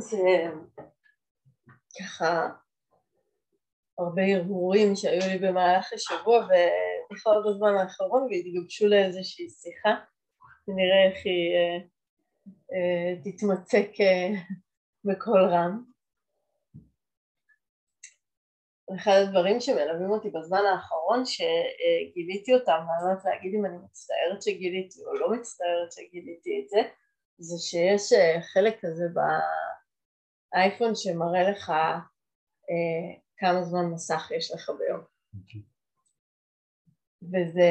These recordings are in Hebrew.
זה ככה הרבה הרהורים שהיו לי במהלך השבוע ובכלל בזמן האחרון והתגבשו לאיזושהי שיחה ונראה איך היא אה, אה, תתמצק אה, בקול רם. אחד הדברים שמלווים אותי בזמן האחרון שגיליתי אותם, ואני לא יודעת להגיד אם אני מצטערת שגיליתי או לא מצטערת שגיליתי את זה, זה שיש חלק כזה באייפון שמראה לך כמה זמן מסך יש לך ביום. אוקיי. וזה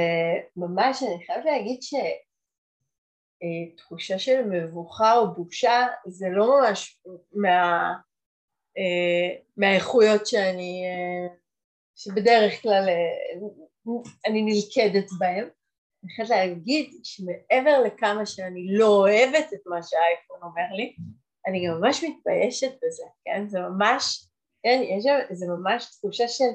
ממש, אני חייבת להגיד שתחושה של מבוכה או בושה זה לא ממש מה, אה, מהאיכויות שאני, אה, שבדרך כלל אה, אני נלכדת בהן. אני חייבת להגיד שמעבר לכמה שאני לא אוהבת את מה שהאייפון אומר לי, אני גם ממש מתביישת בזה, כן? זה ממש כן, יש שם, זה ממש תחושה של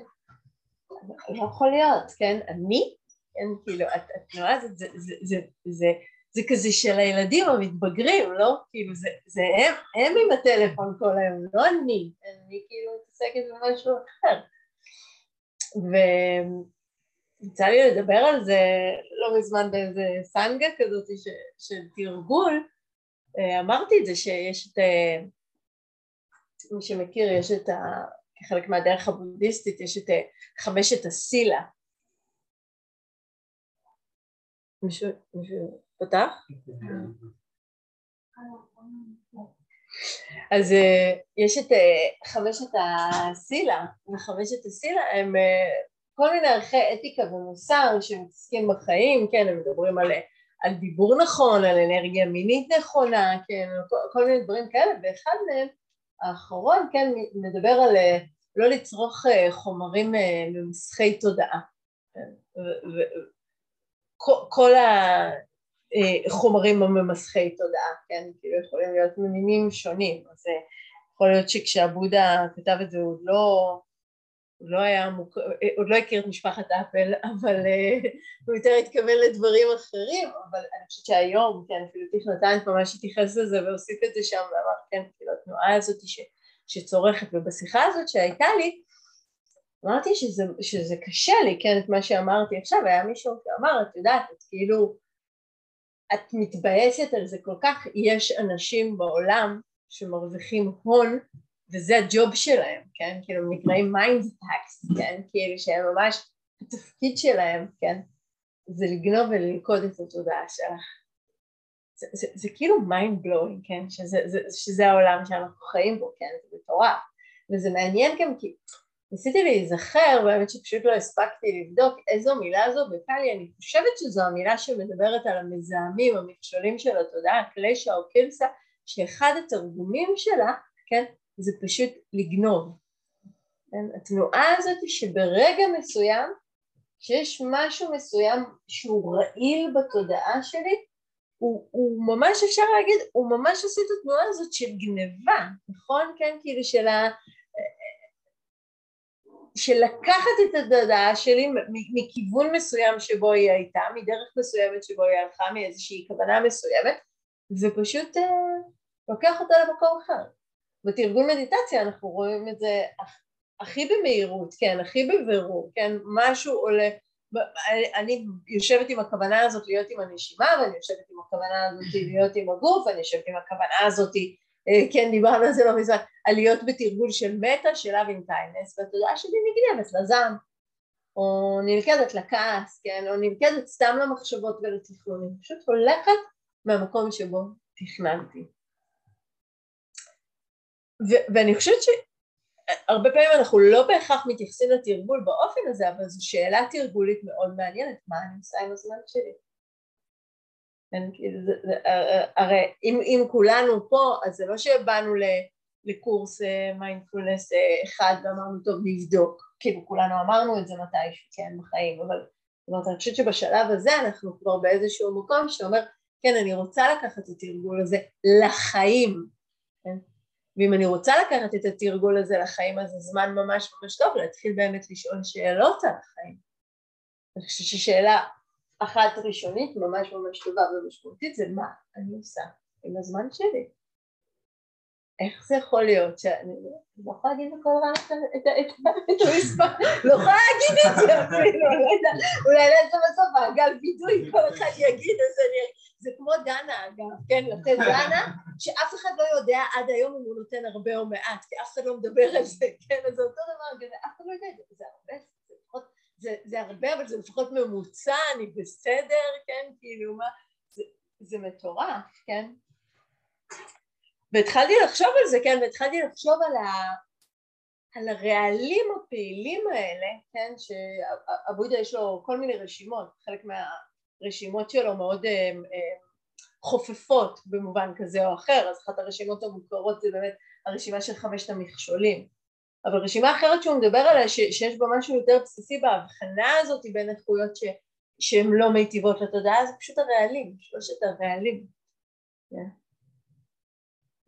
לא יכול להיות, כן, אני, כן, כאילו, התנועה הזאת, זה, זה, זה, זה, זה כזה של הילדים המתבגרים, לא? כאילו, זה, זה הם, הם עם הטלפון כל היום, לא אני, אני כאילו מתעסקת במשהו אחר. ויצא לי לדבר על זה לא מזמן באיזה סנגה כזאת ש, של תרגול, אמרתי את זה שיש את אה, מי שמכיר, יש את ה... כחלק מהדרך הבודהיסטית, יש את חמשת הסילה. מישהו, מישהו פתח? אז אה, יש את אה, חמשת הסילה, וחמשת הסילה הם אה, כל מיני ערכי אתיקה ומוסר שמתעסקים בחיים, כן, הם מדברים על, על דיבור נכון, על אנרגיה מינית נכונה, כן, כל, כל מיני דברים כאלה, ואחד מהם האחרון, כן, מדבר על אה, לא לצרוך אה, חומרים אה, ממסכי תודעה. כל החומרים הממסכי תודעה, כן, כאילו יכולים להיות ממינים שונים, אז יכול להיות שכשהבודה כתב את זה הוא לא הוא לא היה, מוק... עוד לא הכיר את משפחת אפל, אבל uh, הוא יותר התכוון לדברים אחרים, אבל אני חושבת שהיום, כן, אפילו טיך נתן ממש התייחס לזה והוסיף את זה שם ואמר, כן, כאילו התנועה הזאת ש... שצורכת, ובשיחה הזאת שהייתה לי, אמרתי שזה, שזה קשה לי, כן, את מה שאמרתי עכשיו, היה מישהו שאמר, את יודעת, את כאילו, את מתבאסת על זה כל כך, יש אנשים בעולם שמרוויחים הון וזה הג'וב שלהם, כן? כאילו הם נקראים mind techs, כן? כאילו שהם ממש, התפקיד שלהם, כן? זה לגנוב וללכוד את התודעה שלך. זה, זה, זה כאילו mind blowing, כן? שזה, זה, שזה העולם שאנחנו חיים בו, כן? זה מטורף. וזה מעניין גם כי ניסיתי להיזכר, באמת שפשוט לא הספקתי לבדוק איזו מילה זו בפאלי, אני חושבת שזו המילה שמדברת על המזהמים, המכשולים של התודעה, קלשה או קילסה, שאחד התרגומים שלה, כן, זה פשוט לגנוב. כן? התנועה הזאת שברגע מסוים, שיש משהו מסוים שהוא רעיל בתודעה שלי, הוא, הוא ממש אפשר להגיד, הוא ממש עושה את התנועה הזאת של גניבה, נכון? כן, כאילו של ה... של לקחת את התודעה שלי מכיוון מסוים שבו היא הייתה, מדרך מסוימת שבו היא הלכה, מאיזושהי כוונה מסוימת, ופשוט אה, לוקח אותה למקום אחר. בתרגול מדיטציה אנחנו רואים את זה הכי במהירות, כן, הכי בבירור, כן, משהו עולה, אני יושבת עם הכוונה הזאת להיות עם הנשימה ואני יושבת עם הכוונה הזאת להיות עם הגוף ואני יושבת עם הכוונה הזאת, אה, כן, דיברנו על זה לא מזמן, על להיות בתרגול של מטה, של אבין קיינס, והתודעה שלי נגנבת לזעם, או נלכדת לכעס, כן, או נלכדת סתם למחשבות ולתכנונים, פשוט הולכת מהמקום שבו תכננתי. ו- ואני חושבת שהרבה פעמים אנחנו לא בהכרח מתייחסים לתרגול באופן הזה, אבל זו שאלה תרגולית מאוד מעניינת, מה אני עושה עם הזמן שלי? כן, כאילו, זה, זה, הרי אם, אם כולנו פה, אז זה לא שבאנו לקורס מיינדפולנס אה, אה, אחד ואמרנו טוב נבדוק, כאילו כולנו אמרנו את זה מתישהו, כן, בחיים, אבל זאת אומרת, אני חושבת שבשלב הזה אנחנו כבר באיזשהו מקום שאומר, כן, אני רוצה לקחת את התרגול הזה לחיים, כן? ואם אני רוצה לקחת את התרגול הזה לחיים אז זה זמן ממש ממש טוב להתחיל באמת לשאול שאלות על החיים. אני חושבת ששאלה אחת ראשונית ממש ממש טובה ומשמעותית זה מה אני עושה עם הזמן שלי. איך זה יכול להיות שאני לא יכולה להגיד בכל רעש את המספר, לא יכולה להגיד את זה אפילו, אולי נעשה בסוף מעגל בידוי, כל אחד יגיד את זה, זה כמו דנה אגב, כן, לתת דנה, שאף אחד לא יודע עד היום אם הוא נותן הרבה או מעט, כי אף אחד לא מדבר על זה, כן, אז זה אותו דבר, אף אחד לא יודע, זה הרבה, זה, זה הרבה, אבל זה לפחות ממוצע, אני בסדר, כן, כאילו מה, זה, זה מטורף, כן? והתחלתי לחשוב על זה, כן, והתחלתי לחשוב על, ה, על הרעלים הפעילים האלה, כן, שאבוידה יש לו כל מיני רשימות, חלק מהרשימות שלו מאוד אה, אה, חופפות במובן כזה או אחר, אז אחת הרשימות המוכרות זה באמת הרשימה של חמשת המכשולים. אבל רשימה אחרת שהוא מדבר עליה ש, שיש בה משהו יותר בסיסי בהבחנה הזאת בין איכויות שהן לא מיטיבות לתודעה זה פשוט הרעלים, שלושת הרעלים. Yeah.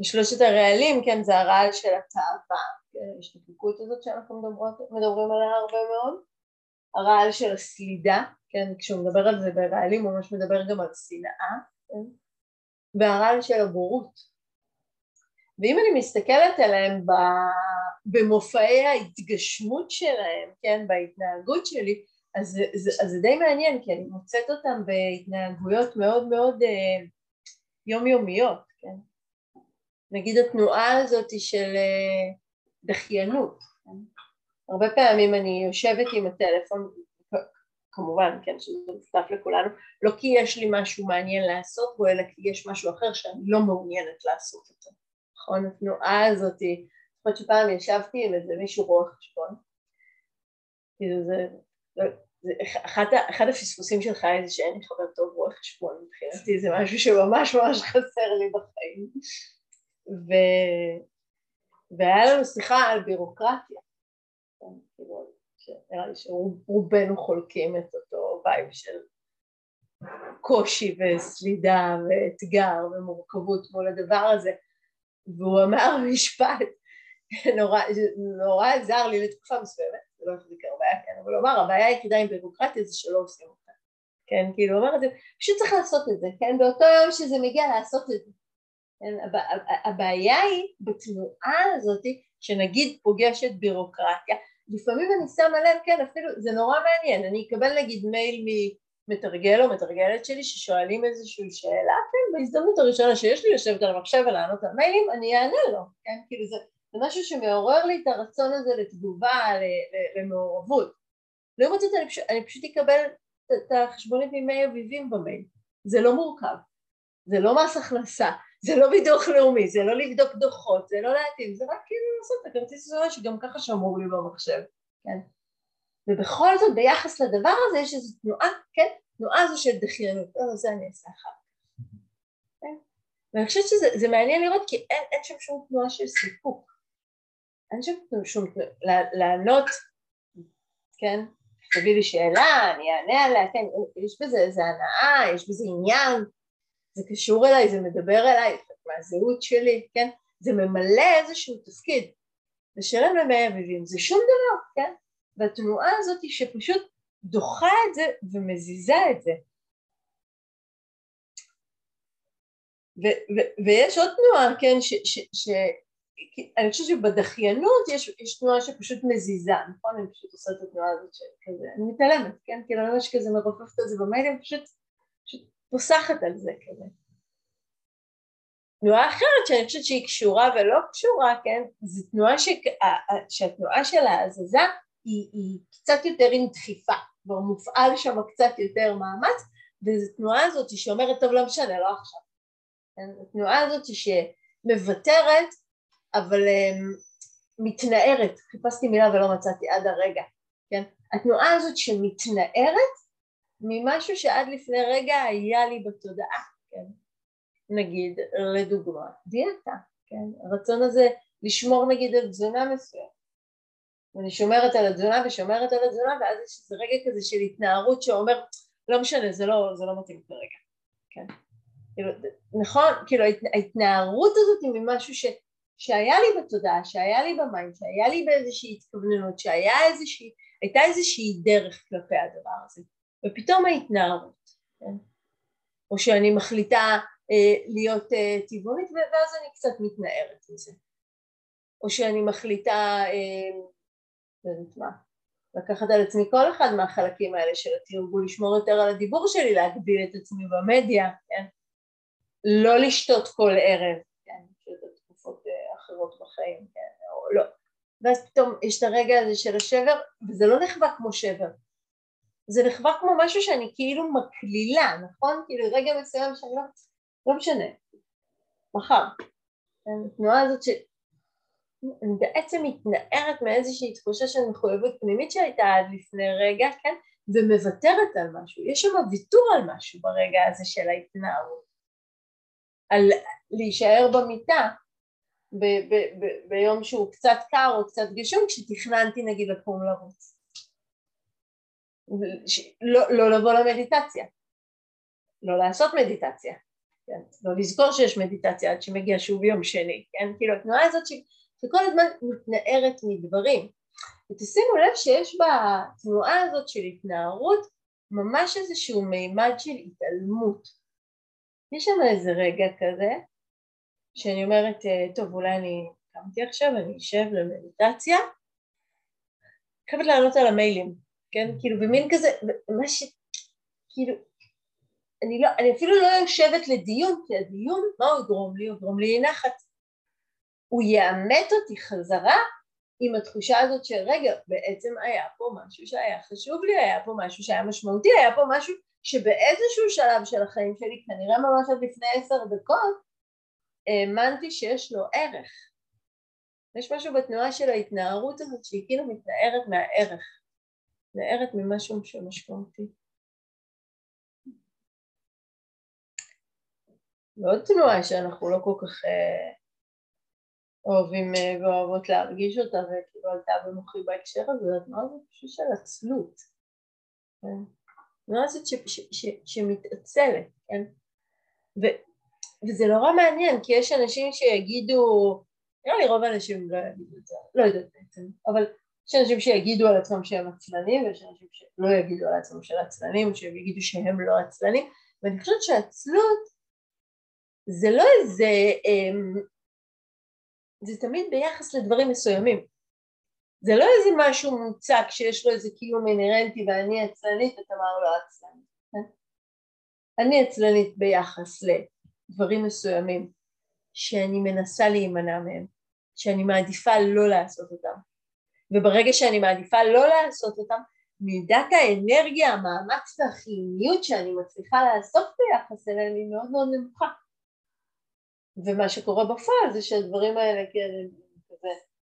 ושלושת הרעלים, כן, זה הרעל של התאווה, כן, ההשתתפות הזאת שאנחנו מדברות, מדברים עליה הרבה מאוד, הרעל של הסלידה, כן, כשהוא מדבר על זה ברעלים הוא ממש מדבר גם על שנאה, כן, והרעל של הבורות. ואם אני מסתכלת עליהם במופעי ההתגשמות שלהם, כן, בהתנהגות שלי, אז זה, זה, אז זה די מעניין, כי אני מוצאת אותם בהתנהגויות מאוד מאוד אה, יומיומיות, כן. נגיד התנועה הזאת של אה, דחיינות, כן? הרבה פעמים אני יושבת עם הטלפון, כמובן, כן, שזה משותף לכולנו, לא כי יש לי משהו מעניין לעשות בו, אלא כי יש משהו אחר שאני לא מעוניינת לעשות אותו, נכון? התנועה הזאת, זוכרת שפעם ישבתי עם איזה מישהו רואה חשבון, כאילו זה, זה אחד, אחד הפספוסים שלך זה שאין לי חבר טוב רואה חשבון, מבחינתי זה משהו שממש ממש חסר לי בחיים ו... והיה לנו שיחה על בירוקרטיה, כאילו, נראה לי שרובנו חולקים את אותו וייב של קושי וסלידה ואתגר ומורכבות מול הדבר הזה. והוא אמר משפט נורא, עזר לי לתקופה מסוימת, זה לא החזיק הרבה, כן, אבל הוא אמר הבעיה היחידה עם בירוקרטיה זה שלא עושים אותה, כן, כאילו הוא אמר את זה, פשוט צריך לעשות את זה, כן, באותו יום שזה מגיע לעשות את זה? הבעיה היא בתנועה הזאת שנגיד פוגשת בירוקרטיה, לפעמים אני שמה לב, כן אפילו זה נורא מעניין, אני אקבל נגיד מייל ממתרגל או מתרגלת שלי ששואלים איזושהי שאלה, כן בהזדמנות הראשונה שיש לי לשבת על המחשב ולענות על מיילים אני אענה לו, כן כאילו זה, זה משהו שמעורר לי את הרצון הזה לתגובה, למעורבות, לעומת זאת אני, פשוט, אני פשוט אקבל את החשבונית ממי אביבים במייל, זה לא מורכב, זה לא מס הכנסה, זה לא ביטוח לאומי, זה לא לבדוק דוחות, זה לא להתאים, זה רק כאילו לעשות את הכרטיס הזה שגם ככה שמור לי במחשב, כן? ובכל זאת ביחס לדבר הזה יש איזו תנועה, כן? תנועה הזו של דחיינות, לא, זה אני אעשה אחר כן? ואני חושבת שזה מעניין לראות כי אין, אין שם שום תנועה של סיפוק, אין שם שום תנועה, לענות, כן? תביא לי שאלה, אני אענה עליה, כן, יש בזה איזה הנאה, יש בזה עניין, זה קשור אליי, זה מדבר אליי, מהזהות שלי, כן? זה ממלא איזשהו תפקיד. לשלם למי אביבים זה שום דבר, כן? והתנועה הזאת היא שפשוט דוחה את זה ומזיזה את זה. ו- ו- ויש עוד תנועה, כן, ש... ש-, ש- חושבת שבדחיינות יש, יש תנועה שפשוט מזיזה, נכון? אני פשוט עושה את התנועה הזאת שכזה, אני מתעלמת, כן? כאילו אני ממש כזה מרופפת את זה פשוט, פשוט פוסחת על זה כזה. תנועה אחרת שאני חושבת שהיא קשורה ולא קשורה, כן, זו תנועה ש... שהתנועה של ההזזה היא, היא קצת יותר עם דחיפה, כבר מופעל שם קצת יותר מאמץ, וזו תנועה הזאת שאומרת, טוב לא משנה, לא עכשיו. כן? התנועה הזאת שמוותרת, אבל um, מתנערת, חיפשתי מילה ולא מצאתי עד הרגע, כן? התנועה הזאת שמתנערת ממשהו שעד לפני רגע היה לי בתודעה, כן? נגיד, לדוגמה, דיאטה, כן? הרצון הזה לשמור נגיד על תזונה מסוימת. ואני שומרת על התזונה ושומרת על התזונה ואז יש איזה רגע כזה של התנערות שאומר לא משנה זה לא, זה לא מתאים כרגע, כן? כאילו, נכון, כאילו ההתנערות הזאת היא ממשהו ש, שהיה לי בתודעה, שהיה לי במים, שהיה לי באיזושהי התכווננות, שהיה איזושהי, הייתה איזושהי דרך כלפי הדבר הזה ופתאום ההתנערות, כן? או שאני מחליטה אה, להיות אה, טבעונית ואז אני קצת מתנערת מזה. או שאני מחליטה, לא יודעת מה, לקחת על עצמי כל אחד מהחלקים האלה של התרגול, לשמור יותר על הדיבור שלי, להגביל את עצמי במדיה, כן? לא לשתות כל ערב, כן? שזה תקופות אה, אחרות בחיים, כן? או לא. ואז פתאום יש את הרגע הזה של השבר, וזה לא נחווה כמו שבר. זה נחווה כמו משהו שאני כאילו מקלילה, נכון? כאילו רגע מסוים שאני לא... לא משנה. מחר. התנועה הזאת ש... אני בעצם מתנערת מאיזושהי תחושה של מחויבות פנימית שהייתה עד לפני רגע, כן? ומוותרת על משהו. יש שם ויתור על משהו ברגע הזה של ההתנערות. על להישאר במיטה ביום שהוא קצת קר או קצת גשום כשתכננתי נגיד לקום לרוץ. לא, לא לבוא למדיטציה, לא לעשות מדיטציה, כן? לא לזכור שיש מדיטציה עד שמגיע שוב יום שני, כן? כאילו התנועה הזאת ש... שכל הזמן מתנערת מדברים. ותשימו לב שיש בתנועה הזאת של התנערות ממש איזשהו מימד של התעלמות. יש שם איזה רגע כזה שאני אומרת, טוב אולי אני קמתי עכשיו, אני אשב למדיטציה, חייבת לענות על המיילים, כן? כאילו במין כזה, מה ש... כאילו, אני, לא, אני אפילו לא יושבת לדיון, כי הדיון, מה הוא יגרום לי? הוא יגרום לי נחת. הוא יאמת אותי חזרה עם התחושה הזאת של רגע, בעצם היה פה משהו שהיה חשוב לי, היה פה משהו שהיה משמעותי, היה פה משהו שבאיזשהו שלב של החיים שלי, כנראה ממש עד לפני עשר דקות, האמנתי שיש לו ערך. יש משהו בתנועה של ההתנערות הזאת שהיא כאילו מתנערת מהערך, מתנערת ממשהו שמשמעותי. ועוד תנועה שאנחנו לא כל כך אה, אוהבים אה, ואוהבות להרגיש אותה וכאילו עלתה במוחי בהקשר הזה, התנועה הזאת פשוט של עצלות. כן? התנועה הזאת ש, ש, ש, שמתעצלת, כן? ו, וזה נורא מעניין כי יש אנשים שיגידו, נראה לי רוב האנשים לא יגידו את זה, לא יודעת בעצם, אבל יש אנשים שיגידו על עצמם שהם עצלנים ויש אנשים שלא יגידו על עצמם שהם עצלנים, שהם יגידו שהם לא עצלנים, ואני חושבת שעצלות זה לא איזה אמ, זה תמיד ביחס לדברים מסוימים. זה לא איזה משהו מוצק שיש לו איזה קיום אינהרנטי ואני עצלנית ותמר לא עצלנית. כן? אני עצלנית ביחס לדברים מסוימים שאני מנסה להימנע מהם, שאני מעדיפה לא לעשות אותם. וברגע שאני מעדיפה לא לעשות אותם, מידת האנרגיה, המאמץ והחיוניות שאני מצליחה לעשות ביחס אליהם היא מאוד מאוד נמוכה. ומה שקורה בפועל זה שהדברים האלה כן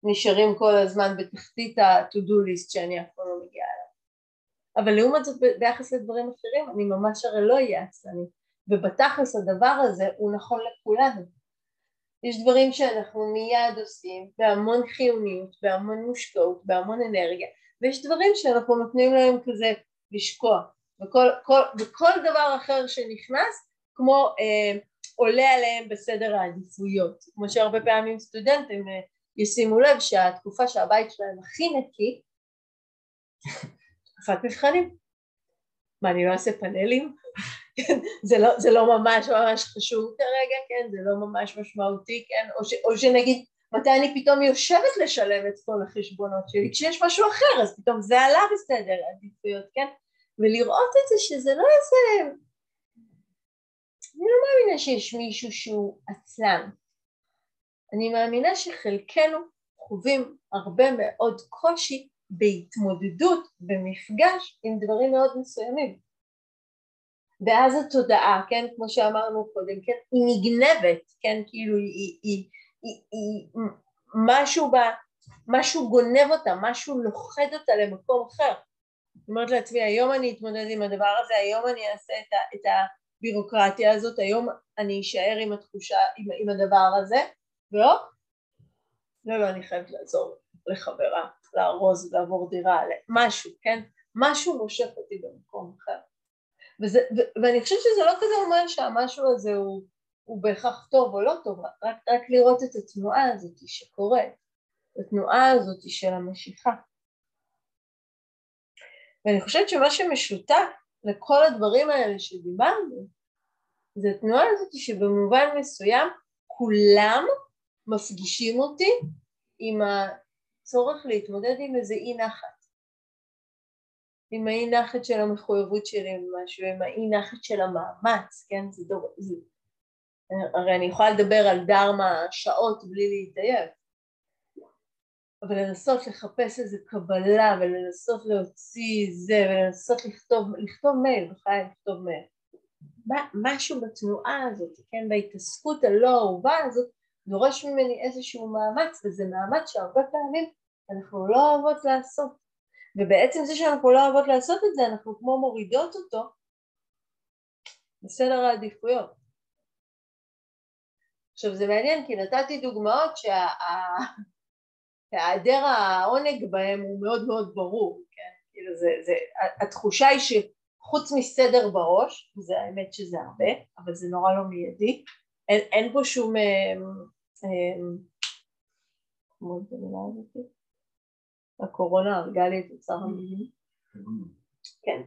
נשארים כל הזמן בתחתית ה-to-do list שאני אף פעם לא מגיעה אליו. אבל לעומת זאת ביחס לדברים אחרים אני ממש הרי לא אהיה עצלני ובתכלס הדבר הזה הוא נכון לכולנו. יש דברים שאנחנו מיד עושים בהמון חיוניות, בהמון מושקעות, בהמון אנרגיה ויש דברים שאנחנו נותנים להם כזה לשקוע וכל, כל, וכל דבר אחר שנכנס כמו אה, עולה עליהם בסדר העדיפויות. כמו שהרבה פעמים סטודנטים אה, ישימו לב שהתקופה שהבית שלהם הכי נקי, תקופת מבחנים. מה, אני לא אעשה פאנלים? זה, לא, זה לא ממש ממש חשוב כרגע, כן? זה לא ממש משמעותי, כן? או, ש, או שנגיד, מתי אני פתאום יושבת לשלם את כל החשבונות שלי? כשיש משהו אחר, אז פתאום זה עלה בסדר העדיפויות, כן? ולראות את זה שזה לא איזה אני לא מאמינה שיש מישהו שהוא עצלן. אני מאמינה שחלקנו חווים הרבה מאוד קושי בהתמודדות, במפגש עם דברים מאוד מסוימים. ואז התודעה, כן, כמו שאמרנו קודם, כן, היא נגנבת, כן, כאילו היא, היא, היא, היא, משהו, בה, משהו גונב אותה, משהו לוכד אותה למקום אחר. זאת אומרת לעצמי, היום אני אתמודד עם הדבר הזה, היום אני אעשה את, ה, את, הבירוקרטיה הזאת, היום אני אשאר עם התחושה, עם, עם הדבר הזה, והופ, לא, לא, אני חייבת לעזור לחברה, לארוז, לעבור דירה, משהו, כן? משהו מושך אותי במקום אחר. וזה, ו, ואני חושבת שזה לא כזה אומר שהמשהו הזה הוא, הוא בהכרח טוב או לא טוב, רק, רק לראות את התנועה הזאת שקורית, התנועה הזאת של המשיכה. ואני חושבת שמה שמשותף לכל הדברים האלה שדיברנו, זה התנועה הזאת שבמובן מסוים כולם מפגישים אותי עם הצורך להתמודד עם איזה אי נחת. עם האי נחת של המחויבות שלי עם משהו, עם האי נחת של המאמץ, כן? זה דור... זה... הרי אני יכולה לדבר על דרמה שעות בלי להתעייף, אבל לנסות לחפש איזה קבלה ולנסות להוציא זה ולנסות לכתוב, לכתוב מייל, בחיי לכתוב מייל. משהו בתנועה הזאת, כן, בהתעסקות הלא אהובה הזאת, דורש ממני איזשהו מאמץ, וזה מאמץ שהרבה פעמים אנחנו לא אוהבות לעשות. ובעצם זה שאנחנו לא אוהבות לעשות את זה, אנחנו כמו מורידות אותו בסדר העדיפויות. עכשיו זה מעניין כי נתתי דוגמאות שה... שהיעדר העונג בהם הוא מאוד מאוד ברור, כן? כאילו זה, זה, התחושה היא שחוץ מסדר בראש, וזה האמת שזה הרבה, אבל זה נורא לא מיידי, אין, אין פה שום, את המילה הזאת? הקורונה הרגה לי את אוצר המילים. כן,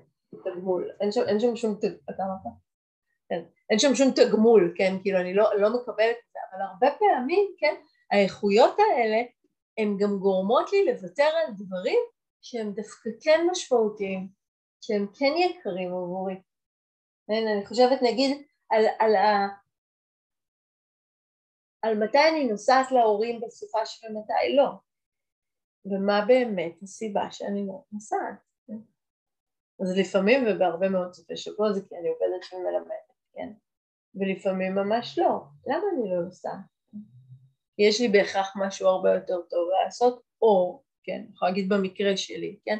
תגמול. אין שם, שום, אתה אמרת? כן. אין שם שום תגמול, כן, כאילו אני לא, לא מקבלת את זה, אבל הרבה פעמים, כן, האיכויות האלה הן גם גורמות לי לוותר על דברים שהם דווקא כן משמעותיים, שהם כן יקרים עבורי. כן, אני חושבת נגיד על, על, ה, על מתי אני נוסעת להורים בסופש ומתי לא, ומה באמת הסיבה שאני לא נוסעת. כן? אז לפעמים ובהרבה מאוד סופי שבוע זה כי אני עובדת ומלמדת, כן? ולפעמים ממש לא. למה אני לא נוסעת? יש לי בהכרח משהו הרבה יותר טוב לעשות, או, כן, אני יכולה להגיד במקרה שלי, כן?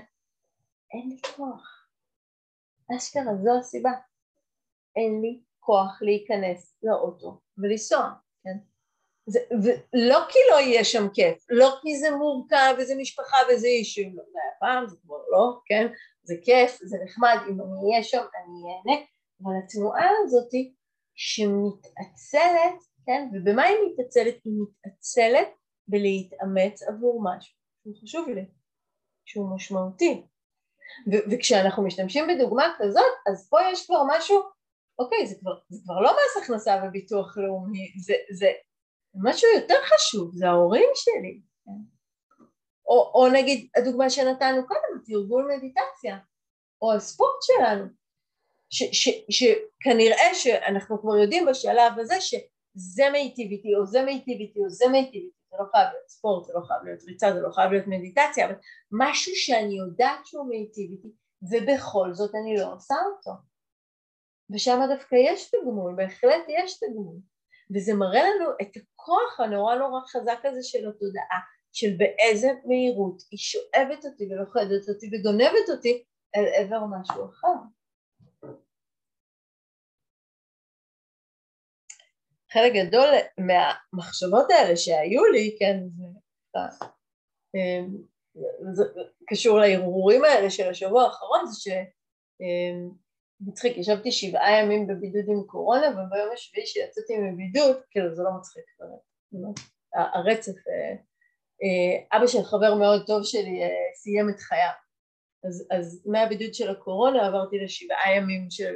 אין לי כוח. אשכרה, זו הסיבה. אין לי כוח להיכנס לאוטו ולנסוע, כן? זה, ולא כי לא יהיה שם כיף, לא כי זה מורכב וזה משפחה וזה אישו, לא, זה היה פעם, זה כבר לא, כן? זה כיף, זה נחמד, אם אני אהיה שם אני אהנה, אבל התנועה הזאתי שמתעצלת כן? ובמה היא מתעצלת? היא מתעצלת בלהתאמץ עבור משהו שהוא חשוב לי, שהוא משמעותי. ו- וכשאנחנו משתמשים בדוגמה כזאת, אז פה יש כבר משהו, אוקיי, זה כבר, זה כבר לא מס הכנסה וביטוח לאומי, זה, זה משהו יותר חשוב, זה ההורים שלי. או, או נגיד הדוגמה שנתנו קודם, תרגול מדיטציה, או הספורט שלנו, שכנראה שאנחנו כבר יודעים בשלב הזה ש... זה מיטיב איתי, או זה מיטיב איתי, או זה מיטיב איתי, זה לא חייב להיות ספורט, זה לא חייב להיות ריצה, זה לא חייב להיות מדיטציה, אבל משהו שאני יודעת שהוא מיטיב איתי, ובכל זאת אני לא עושה אותו. ושם דווקא יש תגמול, בהחלט יש תגמול. וזה מראה לנו את הכוח הנורא נורא חזק הזה של התודעה, של באיזה מהירות היא שואבת אותי ולוכדת אותי וגונבת אותי אל עבר משהו אחר. חלק גדול מהמחשבות האלה שהיו לי, כן, זה, אמ, זה קשור להרהורים האלה של השבוע האחרון, זה שמצחיק, אמ, ישבתי שבעה ימים בבידוד עם קורונה, וביום השביעי שיצאתי מבידוד, כאילו זה לא מצחיק, הרצף, אה, אה, אבא של חבר מאוד טוב שלי אה, סיים את חייו, אז, אז מהבידוד של הקורונה עברתי לשבעה ימים של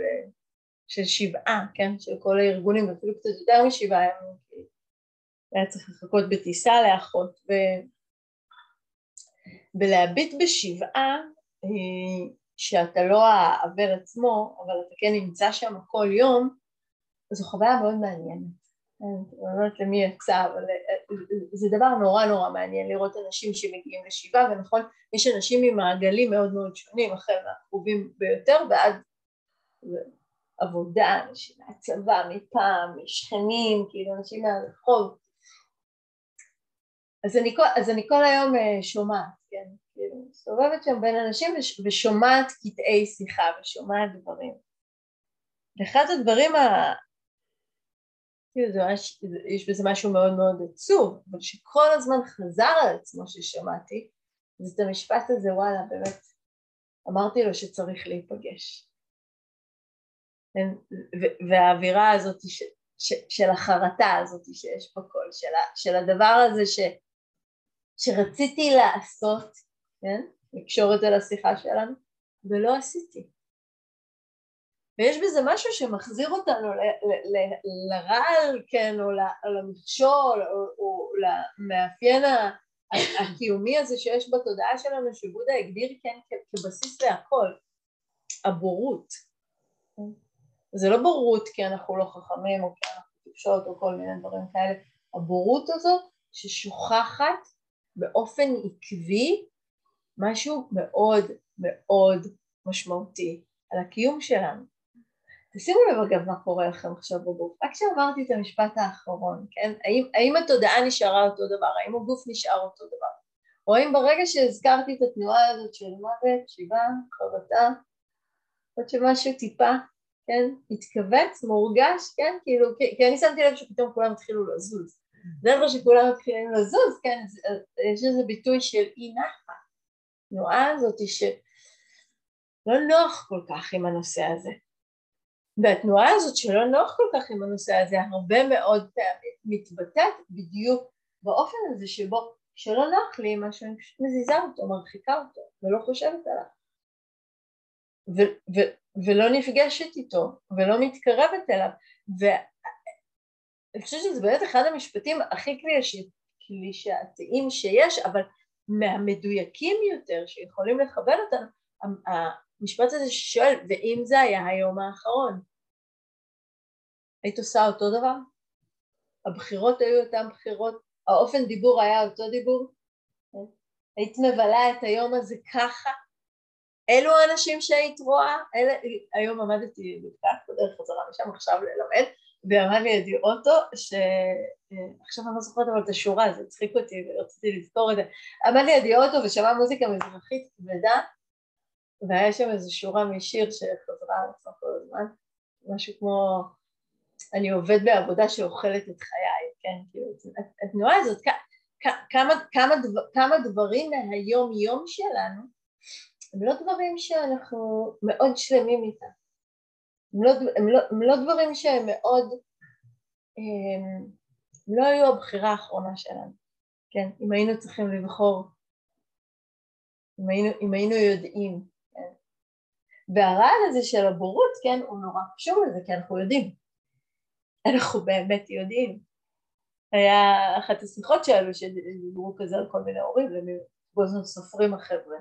של שבעה, כן? של כל הארגונים, ואפילו קצת יותר משבעה ימים, כי היה צריך לחכות בטיסה לאחות, ו... ולהביט בשבעה שאתה לא העבר עצמו, אבל אתה כן נמצא שם כל יום, זו חוויה מאוד מעניינת. אני לא יודעת למי יצא, אבל אה, זה דבר נורא נורא מעניין לראות אנשים שמגיעים לשבעה, ונכון, יש אנשים ממעגלים מאוד מאוד שונים, החל מהקרובים ביותר ועד עבודה, אנשים מהצבא, מפעם, משכנים, כאילו אנשים מהרחוב. אז אני, אז אני כל היום אה, שומעת, כן, כאילו, מסתובבת שם בין אנשים ושומעת קטעי שיחה ושומעת דברים. ואחד הדברים ה... כאילו זה ממש, יש בזה משהו מאוד מאוד עצוב, אבל שכל הזמן חזר על עצמו ששמעתי, זה את המשפט הזה, וואלה, באמת, אמרתי לו שצריך להיפגש. והאווירה הזאת ש, ש, של החרטה הזאת שיש בקול, של, של הדבר הזה ש, שרציתי לעשות, כן? לקשור את זה לשיחה שלנו, ולא עשיתי. ויש בזה משהו שמחזיר אותנו לרעל, כן, או למכשול, או, למאפיין הקיומי הזה שיש בתודעה שלנו שבודה הגדיר כן כבסיס להכל, הבורות. זה לא בורות כי אנחנו לא חכמים או כי אנחנו טיפשות או כל מיני דברים כאלה, הבורות הזאת ששוכחת באופן עקבי משהו מאוד מאוד משמעותי על הקיום שלנו. תשימו לב אגב מה קורה לכם עכשיו בגוף, רק כשאמרתי את המשפט האחרון, כן? האם, האם התודעה נשארה אותו דבר, האם הגוף נשאר אותו דבר, או האם ברגע שהזכרתי את התנועה הזאת של מוות, שיבה, חרטה, עוד שמשהו טיפה, כן, התכווץ, מורגש, כן, כאילו, כי, כי אני שמתי לב שפתאום כולם התחילו לזוז, זה שכולם מתחילים לזוז, כן, יש איזה ביטוי של אי נחת, התנועה הזאת שלא נוח כל כך עם הנושא הזה, והתנועה הזאת שלא נוח כל כך עם הנושא הזה הרבה מאוד פעמים מתבטאת בדיוק באופן הזה שבו שלא נוח לי משהו, אני פשוט מזיזה אותו, מרחיקה אותו ולא חושבת עליו. ו- ו- ולא נפגשת איתו ולא מתקרבת אליו. ואני חושבת שזה באמת אחד המשפטים הכי קלישאתיים שיש אבל מהמדויקים יותר שיכולים לכוון אותנו המשפט הזה ששואל, ואם זה היה היום האחרון, היית עושה אותו דבר? הבחירות היו אותן בחירות, האופן דיבור היה אותו דיבור? היית מבלה את היום הזה ככה? אלו האנשים שהיית רואה? אלה, היום עמדתי לקראת בדרך חזרה משם עכשיו ללמד, ועמד לידי אוטו, שעכשיו אני לא זוכרת אבל את השורה, זה הצחיק אותי ורציתי לזכור את זה, עמד לידי אוטו ושמע מוזיקה מזרחית כבדה והיה שם איזו שורה משיר שחזרה על עצמה כל הזמן, משהו כמו אני עובד בעבודה שאוכלת את חיי, כן, כאילו, התנועה הזאת, כמה, כמה, דבר, כמה דברים מהיום יום שלנו הם לא דברים שאנחנו מאוד שלמים איתם, הם לא, הם לא, הם לא דברים שהם מאוד, הם, לא היו הבחירה האחרונה שלנו, כן, אם היינו צריכים לבחור, אם היינו, אם היינו יודעים והרעל הזה של הבורות, כן, הוא נורא קשור לזה, כי אנחנו יודעים. אנחנו באמת יודעים. היה אחת השיחות שעלו שדיברו כזה על כל מיני הורים, למי גוזנו סופרים החבר'ה,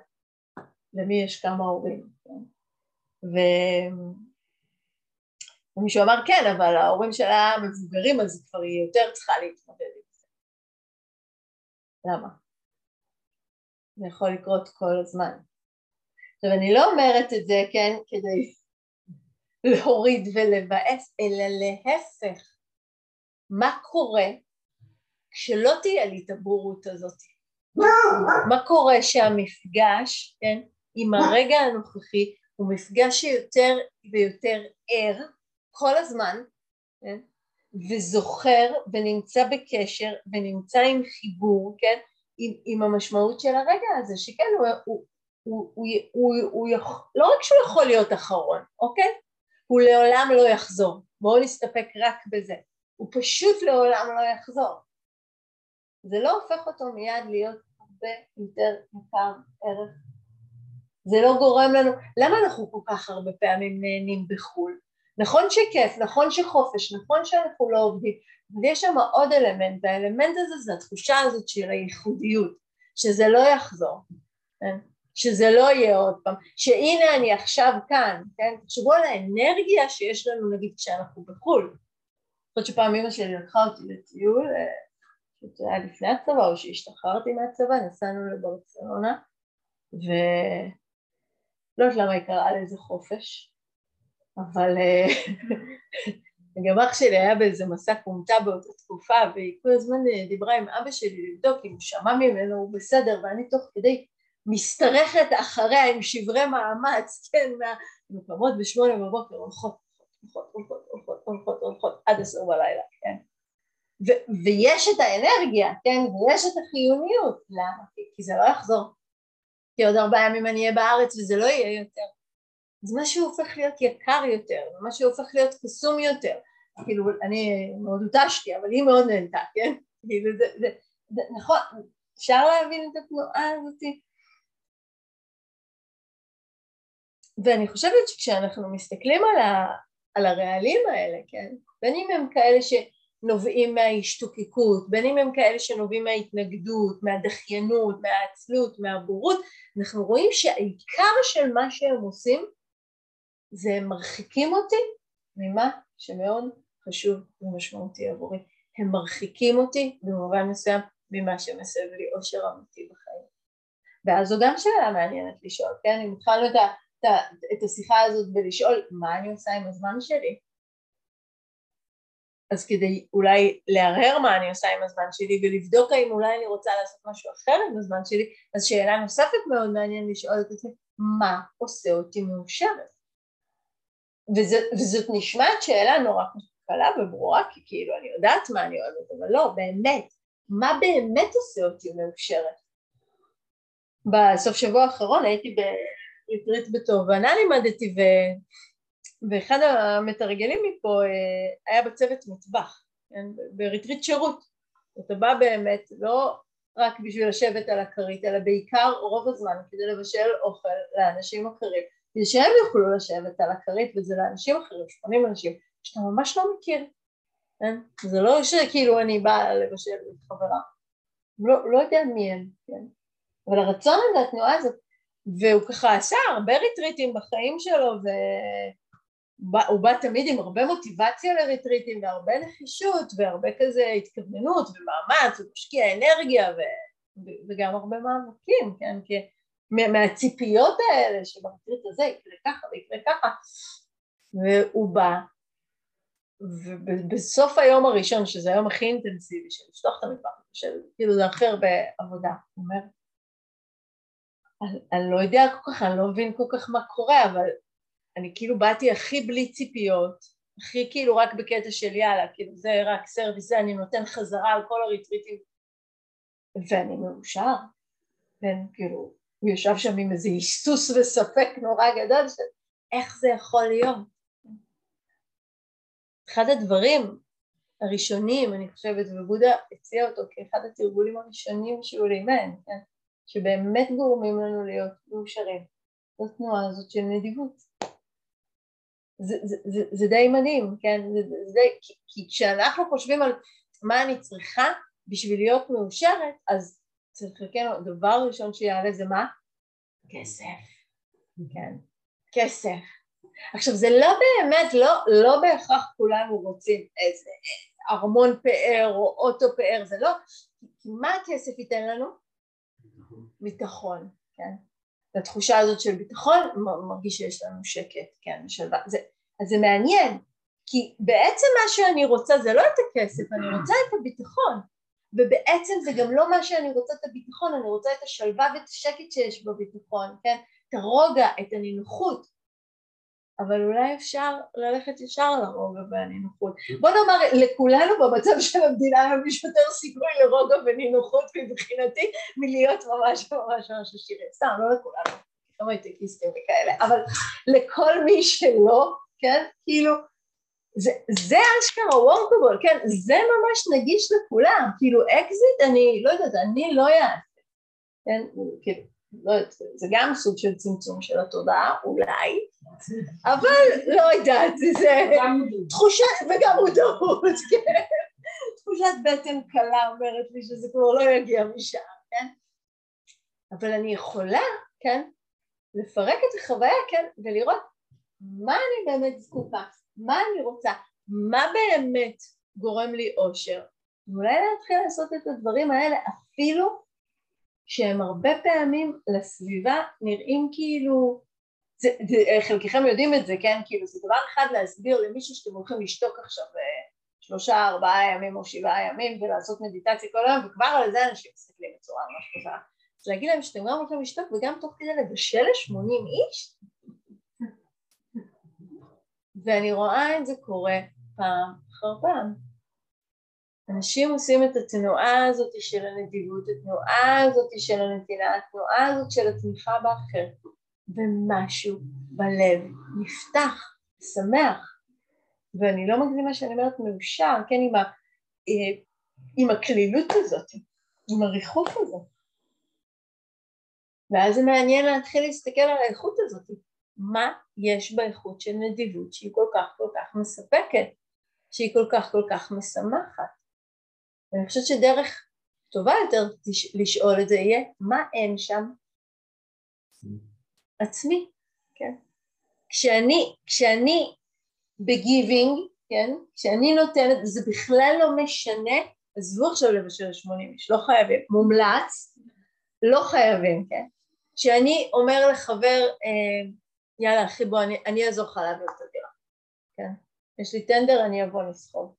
למי יש כמה הורים, כן? ו... ומישהו אמר כן, אבל ההורים שלה מבוגרים אז כבר היא יותר צריכה להתמודד עם זה. למה? זה יכול לקרות כל הזמן. עכשיו אני לא אומרת את זה, כן, כדי להוריד ולבאס, אלא להפך. מה קורה כשלא תהיה לי את הבורות הזאת? מה קורה שהמפגש, כן, עם הרגע הנוכחי הוא מפגש שיותר ויותר ער כל הזמן, כן, וזוכר ונמצא בקשר ונמצא עם חיבור, כן, עם, עם המשמעות של הרגע הזה, שכן הוא, הוא, הוא, הוא, הוא, הוא יכול, לא רק שהוא יכול להיות אחרון, אוקיי? הוא לעולם לא יחזור. בואו נסתפק רק בזה. הוא פשוט לעולם לא יחזור. זה לא הופך אותו מיד להיות הרבה יותר יקר ערך. זה לא גורם לנו, למה אנחנו כל כך הרבה פעמים נהנים בחו"ל? נכון שכיף, נכון שחופש, נכון שאנחנו לא עובדים, אבל יש שם עוד אלמנט, והאלמנט הזה זה התחושה הזאת של הייחודיות, שזה לא יחזור. כן? שזה לא יהיה עוד פעם, שהנה אני עכשיו כאן, כן? תחשבו על האנרגיה שיש לנו נגיד כשאנחנו בחו"ל. חושבת שפעם אמא שלי לקחה אותי לטיול, אה, זה היה לפני הצבא או שהשתחררתי מהצבא, נסענו לברצלונה, ולא יודעת למה היא קראה לזה חופש, אבל אה, גם אח שלי היה באיזה מסע כומתה באותה תקופה, והיא כל הזמן אה, דיברה עם אבא שלי לבדוק אם הוא שמע ממנו, הוא בסדר, ואני תוך כדי משתרכת אחריה עם שברי מאמץ, כן, מהמקומות בשמונה בבוקר הולכות, הולכות, הולכות, הולכות, הולכות, הולכות, עד עשר בלילה, כן. ו- ויש את האנרגיה, כן, ויש את החיוניות, למה? כי זה לא יחזור. כי עוד ארבעה ימים אני אהיה בארץ וזה לא יהיה יותר. אז משהו הופך להיות יקר יותר, משהו הופך להיות קסום יותר. כאילו, אני מאוד הותשתי, אבל היא מאוד נהנתה, כן? כאילו, זה, זה, זה, נכון, אפשר להבין את התנועה הזאתי? ואני חושבת שכשאנחנו מסתכלים על, ה, על הרעלים האלה, כן, בין אם הם כאלה נובעים מההשתוקקות, בין אם הם כאלה שנובעים מההתנגדות, מהדחיינות, מהעצלות, מהבורות, אנחנו רואים שהעיקר של מה שהם עושים זה מרחיקים אותי ממה שמאוד חשוב ומשמעותי עבורי. הם מרחיקים אותי במובן מסוים ממה שמסב לי אושר אמיתי בחיים. ואז זו גם שאלה מעניינת לשאול, כן? אם התחלנו את, את, את השיחה הזאת בלשאול מה אני עושה עם הזמן שלי, אז כדי אולי להרהר מה אני עושה עם הזמן שלי ולבדוק האם אולי אני רוצה לעשות משהו אחר עם הזמן שלי, אז שאלה נוספת מאוד מעניין לשאול את עצמי, מה עושה אותי מאושרת? וזאת, נשמעת שאלה נורא קלה וברורה, כי כאילו אני יודעת מה אני אוהבת, אבל לא, באמת, מה באמת עושה אותי מאושרת? בסוף שבוע האחרון הייתי בריטריט בתובנה לימדתי ו... ואחד המתרגלים מפה אה, היה בצוות מטבח, כן? בריטריט שירות. אתה בא באמת לא רק בשביל לשבת על הכרית, אלא בעיקר רוב הזמן כדי לבשל אוכל לאנשים אחרים, כדי שהם יוכלו לשבת על הכרית, וזה לאנשים אחרים, 80 אנשים, שאתה ממש לא מכיר. כן? זה לא שכאילו אני באה לבשל עם חברה, לא, לא יודע מי הם, כן? אבל הרצון הזה, התנועה הזאת, והוא ככה עשה הרבה ריטריטים בחיים שלו, ו... הוא בא תמיד עם הרבה מוטיבציה לריטריטים והרבה נחישות והרבה כזה התכווננות ומאמץ ומשקיע אנרגיה ו, וגם הרבה מאבקים, כן? כי מהציפיות האלה שבריטריט הזה יקרה ככה ויקרה ככה והוא בא ובסוף היום הראשון שזה היום הכי אינטנסיבי של לפתוח את המטבח של כאילו זה אחר בעבודה הוא אומר אני לא יודע כל כך, אני לא מבין כל כך מה קורה אבל אני כאילו באתי הכי בלי ציפיות, הכי כאילו רק בקטע של יאללה, כאילו זה רק סרוויס, זה אני נותן חזרה על כל הריטריטים, ואני מאושר, כן, כאילו, הוא ישב שם עם איזה היסוס וספק נורא גדול של איך זה יכול להיות. אחד הדברים הראשונים, אני חושבת, ובודה הציע אותו כאחד התרגולים הראשונים שהוא לימד, כן? שבאמת גורמים לנו להיות מאושרים, זו תנועה הזאת של נדיבות. זה, זה, זה, זה די מדהים, כן? זה, זה, כי, כי כשאנחנו חושבים על מה אני צריכה בשביל להיות מאושרת, אז צריך כן, הדבר הראשון שיעלה זה מה? כסף, כן, כסף. עכשיו זה לא באמת, לא, לא בהכרח כולנו רוצים איזה ארמון פאר או אוטו פאר, זה לא, כי מה הכסף ייתן לנו? ביטחון, כן? והתחושה הזאת של ביטחון מרגיש שיש לנו שקט, כן, שלווה, זה, אז זה מעניין, כי בעצם מה שאני רוצה זה לא את הכסף, אני רוצה את הביטחון, ובעצם זה גם לא מה שאני רוצה את הביטחון, אני רוצה את השלווה ואת השקט שיש בביטחון, כן, את הרוגע, את הנינוחות, אבל אולי אפשר ללכת ישר לרוגע והנינוחות. בוא נאמר, לכולנו במצב של המדינה היום יש יותר סיכוי לרוגע ונינוחות מבחינתי מלהיות ממש ממש ממש עשירים. סתם, לא לכולנו, לא הייטקיסטים וכאלה, אבל לכל מי שלא, כן, כאילו, זה, זה אשכרה workable, כן, זה ממש נגיש לכולם, כאילו אקזיט אני, לא יודעת, אני לא אעשה, כן, כאילו, לא יודעת, זה גם סוג של צמצום של התודעה, אולי, אבל לא יודעת, זה תחושה, וגם מודעות, כן, תחושת בטן קלה אומרת לי שזה כבר לא יגיע משם, כן, אבל אני יכולה, כן, לפרק את החוויה, כן, ולראות מה אני באמת זקוקה, מה אני רוצה, מה באמת גורם לי אושר, ואולי להתחיל לעשות את הדברים האלה אפילו שהם הרבה פעמים לסביבה נראים כאילו, זה, זה, חלקכם יודעים את זה, כן? כאילו זה דבר אחד להסביר למישהו שאתם הולכים לשתוק עכשיו אה, שלושה, ארבעה ימים או שבעה ימים ולעשות מדיטציה כל היום, וכבר על זה אנשים מסתכלים בצורה ממש טובה. אז להגיד להם שאתם גם הולכים לשתוק וגם תוך כדי לבשל לשמונים איש, ואני רואה את זה קורה פעם אחר פעם. אנשים עושים את התנועה הזאת של הנדיבות, התנועה הזאת של הנתינה, התנועה הזאת של התמיכה באחר, ומשהו בלב נפתח, שמח, ואני לא מגזימה שאני אומרת מאושר, כן, עם, ה, אה, עם הכלילות הזאת, עם הריחוף הזה. ואז זה מעניין להתחיל להסתכל על האיכות הזאת, מה יש באיכות של נדיבות שהיא כל כך כל כך מספקת. שהיא כל כך כל כך משמחת. ואני חושבת שדרך טובה יותר לשאול את זה יהיה, מה אין שם? עצמי, כן? כשאני, כשאני בגיבינג, כן? כשאני נותנת, זה בכלל לא משנה, עזבו עכשיו לבשל 80 איש, לא חייבים, מומלץ, לא חייבים, כן? כשאני אומר לחבר, אה, יאללה אחי בוא אני, אני אעזור לך להעביר את הדירה, כן? יש לי טנדר אני אבוא לסחוב.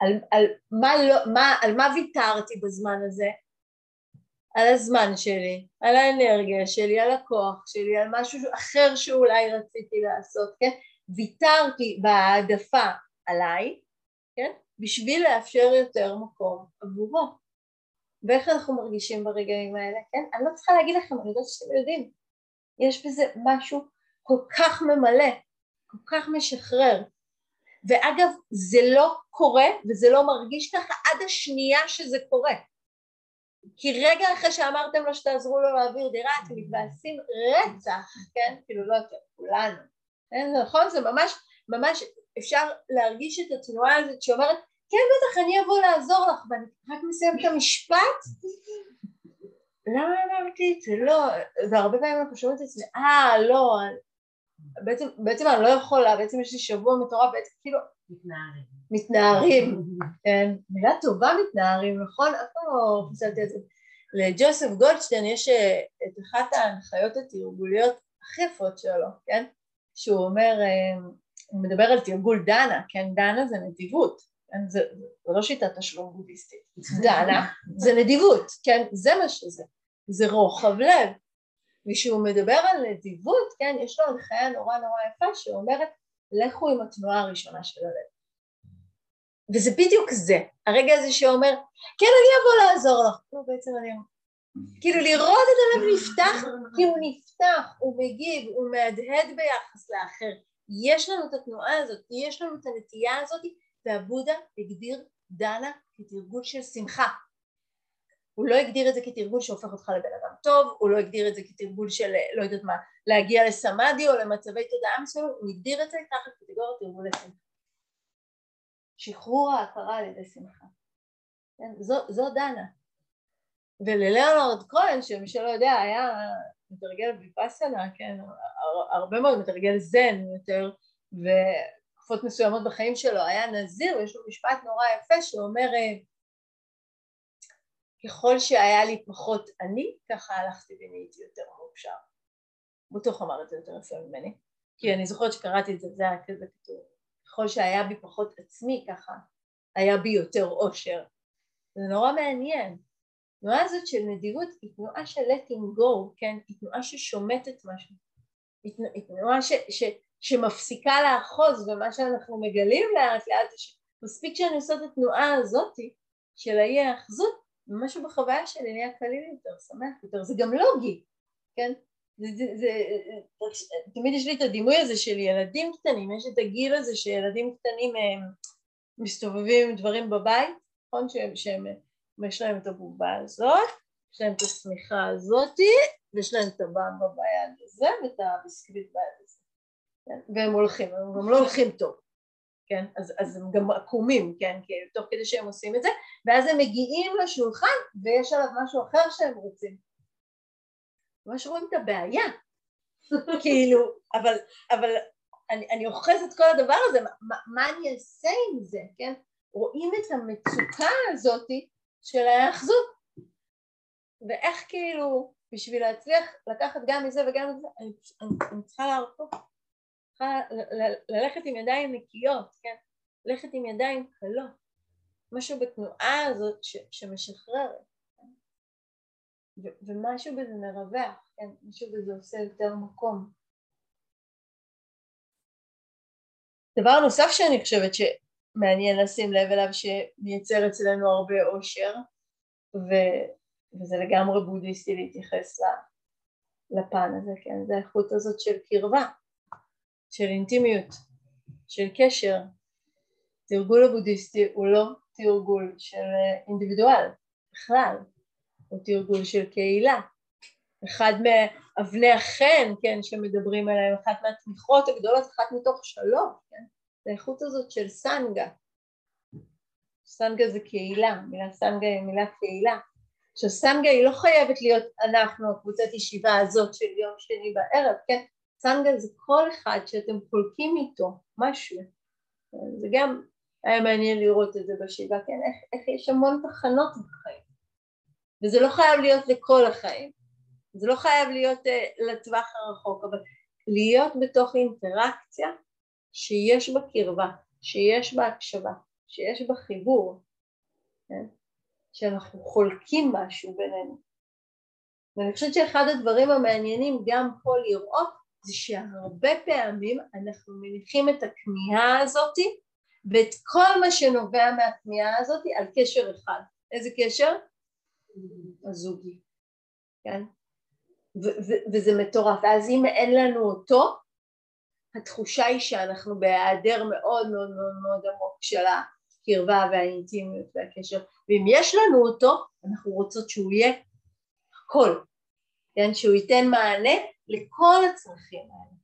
על, על, מה לא, מה, על מה ויתרתי בזמן הזה? על הזמן שלי, על האנרגיה שלי, על הכוח שלי, על משהו אחר שאולי רציתי לעשות, כן? ויתרתי בהעדפה עליי, כן? בשביל לאפשר יותר מקום עבורו. ואיך אנחנו מרגישים ברגעים האלה, כן? אני לא צריכה להגיד לכם, אני יודעת שאתם יודעים. יש בזה משהו כל כך ממלא, כל כך משחרר. ואגב, זה לא קורה וזה לא מרגיש ככה עד השנייה שזה קורה. כי רגע אחרי שאמרתם לו שתעזרו לו להעביר דירה, אתם מתבאסים רצח, כן? כאילו לא יותר, כולנו. כן? נכון? זה ממש, ממש אפשר להרגיש את התנועה הזאת שאומרת, כן בטח אני אבוא לעזור לך, ואני רק מסיים את המשפט? למה אמרתי את זה? לא, והרבה פעמים אנחנו שומעים את עצמי, אה, לא, בעצם, בעצם אני לא יכולה, בעצם יש לי שבוע מטורף, בעצם כאילו... מתנערים. מתנערים, כן. מילה טובה מתנערים, נכון? אף פעם לא חשבתי את זה. לג'וסף גולדשטיין יש אה, את אחת ההנחיות התרגוליות הכי יפות שלו, כן? שהוא אומר, אה, הוא מדבר על תרגול דנה, כן? דנה זה נדיבות, כן? זה, זה לא שיטת תשלום בודהיסטית. דנה זה נדיבות, כן? זה מה שזה. זה רוחב לב. וכשהוא מדבר על נדיבות, כן, יש לו הנחיה נורא נורא יפה שאומרת לכו עם התנועה הראשונה של הלב. וזה בדיוק זה, הרגע הזה שאומר כן אני אבוא לעזור לך, לא בעצם אני כאילו לראות את הלב נפתח, כי הוא נפתח, הוא מגיב, הוא מהדהד ביחס לאחר, יש לנו את התנועה הזאת, יש לנו את הנטייה הזאת, והבודה הגדיר דנה כתרגול של שמחה, הוא לא הגדיר את זה כתרגול שהופך אותך לבן אדם טוב, הוא לא הגדיר את זה כתרגול של לא יודעת מה, להגיע לסמאדי או למצבי תודעה מסוימים, הוא הגדיר את זה תחת קטגוריית תרגולי שמחה. שחרור ההכרה על ידי שמחה. כן? זו, זו דנה. וללאונרד כהן, שמי שלא יודע, היה מתרגל ויפאסנה, כן, הרבה מאוד מתרגל זן יותר, ותקופות מסוימות בחיים שלו היה נזיר, ויש לו משפט נורא יפה שאומר ככל שהיה לי פחות אני, ככה הלכתי ונהייתי יותר מאושר. בטוח אמר את זה יותר יפה ממני, כי אני זוכרת שקראתי את זה, זה היה כזה כתוב. ככל שהיה בי פחות עצמי, ככה היה בי יותר אושר. זה נורא מעניין. התנועה הזאת של נדיבות היא תנועה של letting go, כן? היא תנועה ששומטת משהו. היא תנועה ש, ש, שמפסיקה לאחוז, ומה שאנחנו מגלים לאט לאט זה שמספיק שאני עושה את התנועה הזאת של האי האחזות, משהו בחוויה שלי נהיה קליל יותר, שמח יותר, זה גם לוגי, כן? זה, זה, זה, תמיד יש לי את הדימוי הזה של ילדים קטנים, יש את הגיל הזה שילדים קטנים הם מסתובבים עם דברים בבית, נכון? שהם, שהם, יש להם את הבובה הזאת, יש להם את השמיכה הזאתי, ויש להם את הבמבה ביד הזה ואת הביסקוויט ביד הזה, כן? והם הולכים, הם גם לא הולכים טוב, כן? אז, אז הם גם עקומים, כן? כי תוך כדי שהם עושים את זה, ואז הם מגיעים לשולחן ויש עליו משהו אחר שהם רוצים. ממש רואים את הבעיה. כאילו, אבל, אבל אני, אני אוחז את כל הדבר הזה, מה, מה אני אעשה עם זה, כן? רואים את המצוקה הזאת של ההאחזות. ואיך כאילו, בשביל להצליח לקחת גם מזה וגם מזה, אני, אני, אני צריכה להרפות. צריכה ללכת עם ידיים נקיות, כן? ללכת עם ידיים קלות. משהו בתנועה הזאת ש, שמשחררת. כן? ומשהו בזה מרווח, כן? משהו בזה עושה יותר מקום. דבר נוסף שאני חושבת שמעניין לשים לב אליו שמייצר אצלנו הרבה אושר ו- וזה לגמרי בודהיסטי להתייחס לפן הזה, כן? זה האיכות הזאת של קרבה. של אינטימיות, של קשר. תרגול הבודהיסטי הוא לא תרגול של אינדיבידואל בכלל, הוא תרגול של קהילה. אחד מאבני החן, כן, שמדברים עליהם, אחת מהתמיכות הגדולות, אחת מתוך שלוש, כן, זה האיכות הזאת של סנגה, סנגה זה קהילה, מילה סנגה היא מילה קהילה. עכשיו סנגה היא לא חייבת להיות אנחנו, הקבוצת ישיבה הזאת של יום שני בערב, כן? סנגה זה כל אחד שאתם חולקים איתו משהו. זה גם היה מעניין לראות את זה בשבעה, כן? איך, איך יש המון תחנות בחיים. וזה לא חייב להיות לכל החיים. זה לא חייב להיות uh, לטווח הרחוק, אבל להיות בתוך אינטראקציה שיש בה קרבה, שיש בה הקשבה, שיש בה חיבור, כן? שאנחנו חולקים משהו בינינו. ואני חושבת שאחד הדברים המעניינים גם פה לראות זה שהרבה פעמים אנחנו מניחים את הכמיהה הזאתי ואת כל מה שנובע מהכמיהה הזאתי על קשר אחד. איזה קשר? הזוגי, כן? וזה מטורף. ואז אם אין לנו אותו, התחושה היא שאנחנו בהיעדר מאוד מאוד מאוד מאוד עמוק של הקרבה והאינטימיות והקשר, ואם יש לנו אותו, אנחנו רוצות שהוא יהיה הכל, כן? שהוא ייתן מענה לכל הצרכים האלה.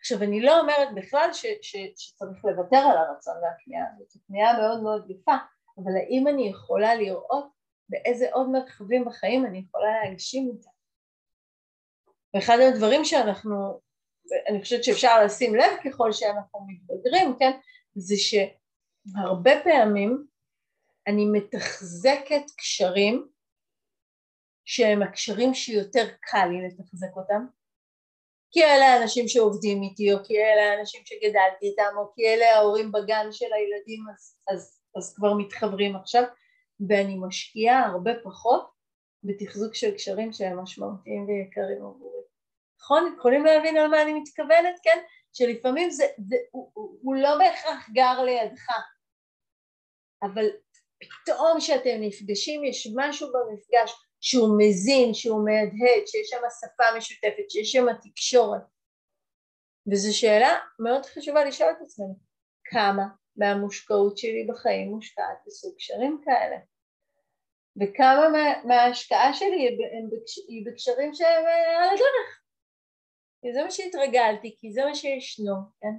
עכשיו אני לא אומרת בכלל ש, ש, שצריך לוותר על הרצון והכניעה, זאת כניעה מאוד מאוד יפה, אבל האם אני יכולה לראות באיזה עוד מרחבים בחיים אני יכולה להגשים אותה? ואחד הדברים שאנחנו, אני חושבת שאפשר לשים לב ככל שאנחנו מתבגרים, כן, זה שהרבה פעמים אני מתחזקת קשרים שהם הקשרים שיותר קל לי לתחזק אותם, כי אלה האנשים שעובדים איתי, או כי אלה האנשים שגדלתי איתם, או כי אלה ההורים בגן של הילדים, אז, אז, אז כבר מתחברים עכשיו, ואני משקיעה הרבה פחות בתחזוק של קשרים שהם משמעותיים ויקרים עבורי. נכון? יכולים להבין על מה אני מתכוונת, כן? שלפעמים זה, זה הוא, הוא, הוא לא בהכרח גר לידך, אבל פתאום כשאתם נפגשים יש משהו במפגש שהוא מזין, שהוא מהדהד, שיש שם שפה משותפת, שיש שם תקשורת. וזו שאלה מאוד חשובה לשאול את עצמנו, כמה מהמושקעות שלי בחיים מושקעת בסוג קשרים כאלה? וכמה מה, מההשקעה שלי היא בקשרים שהם אה, על הדרך? כי זה מה שהתרגלתי, כי זה מה שישנו, כן?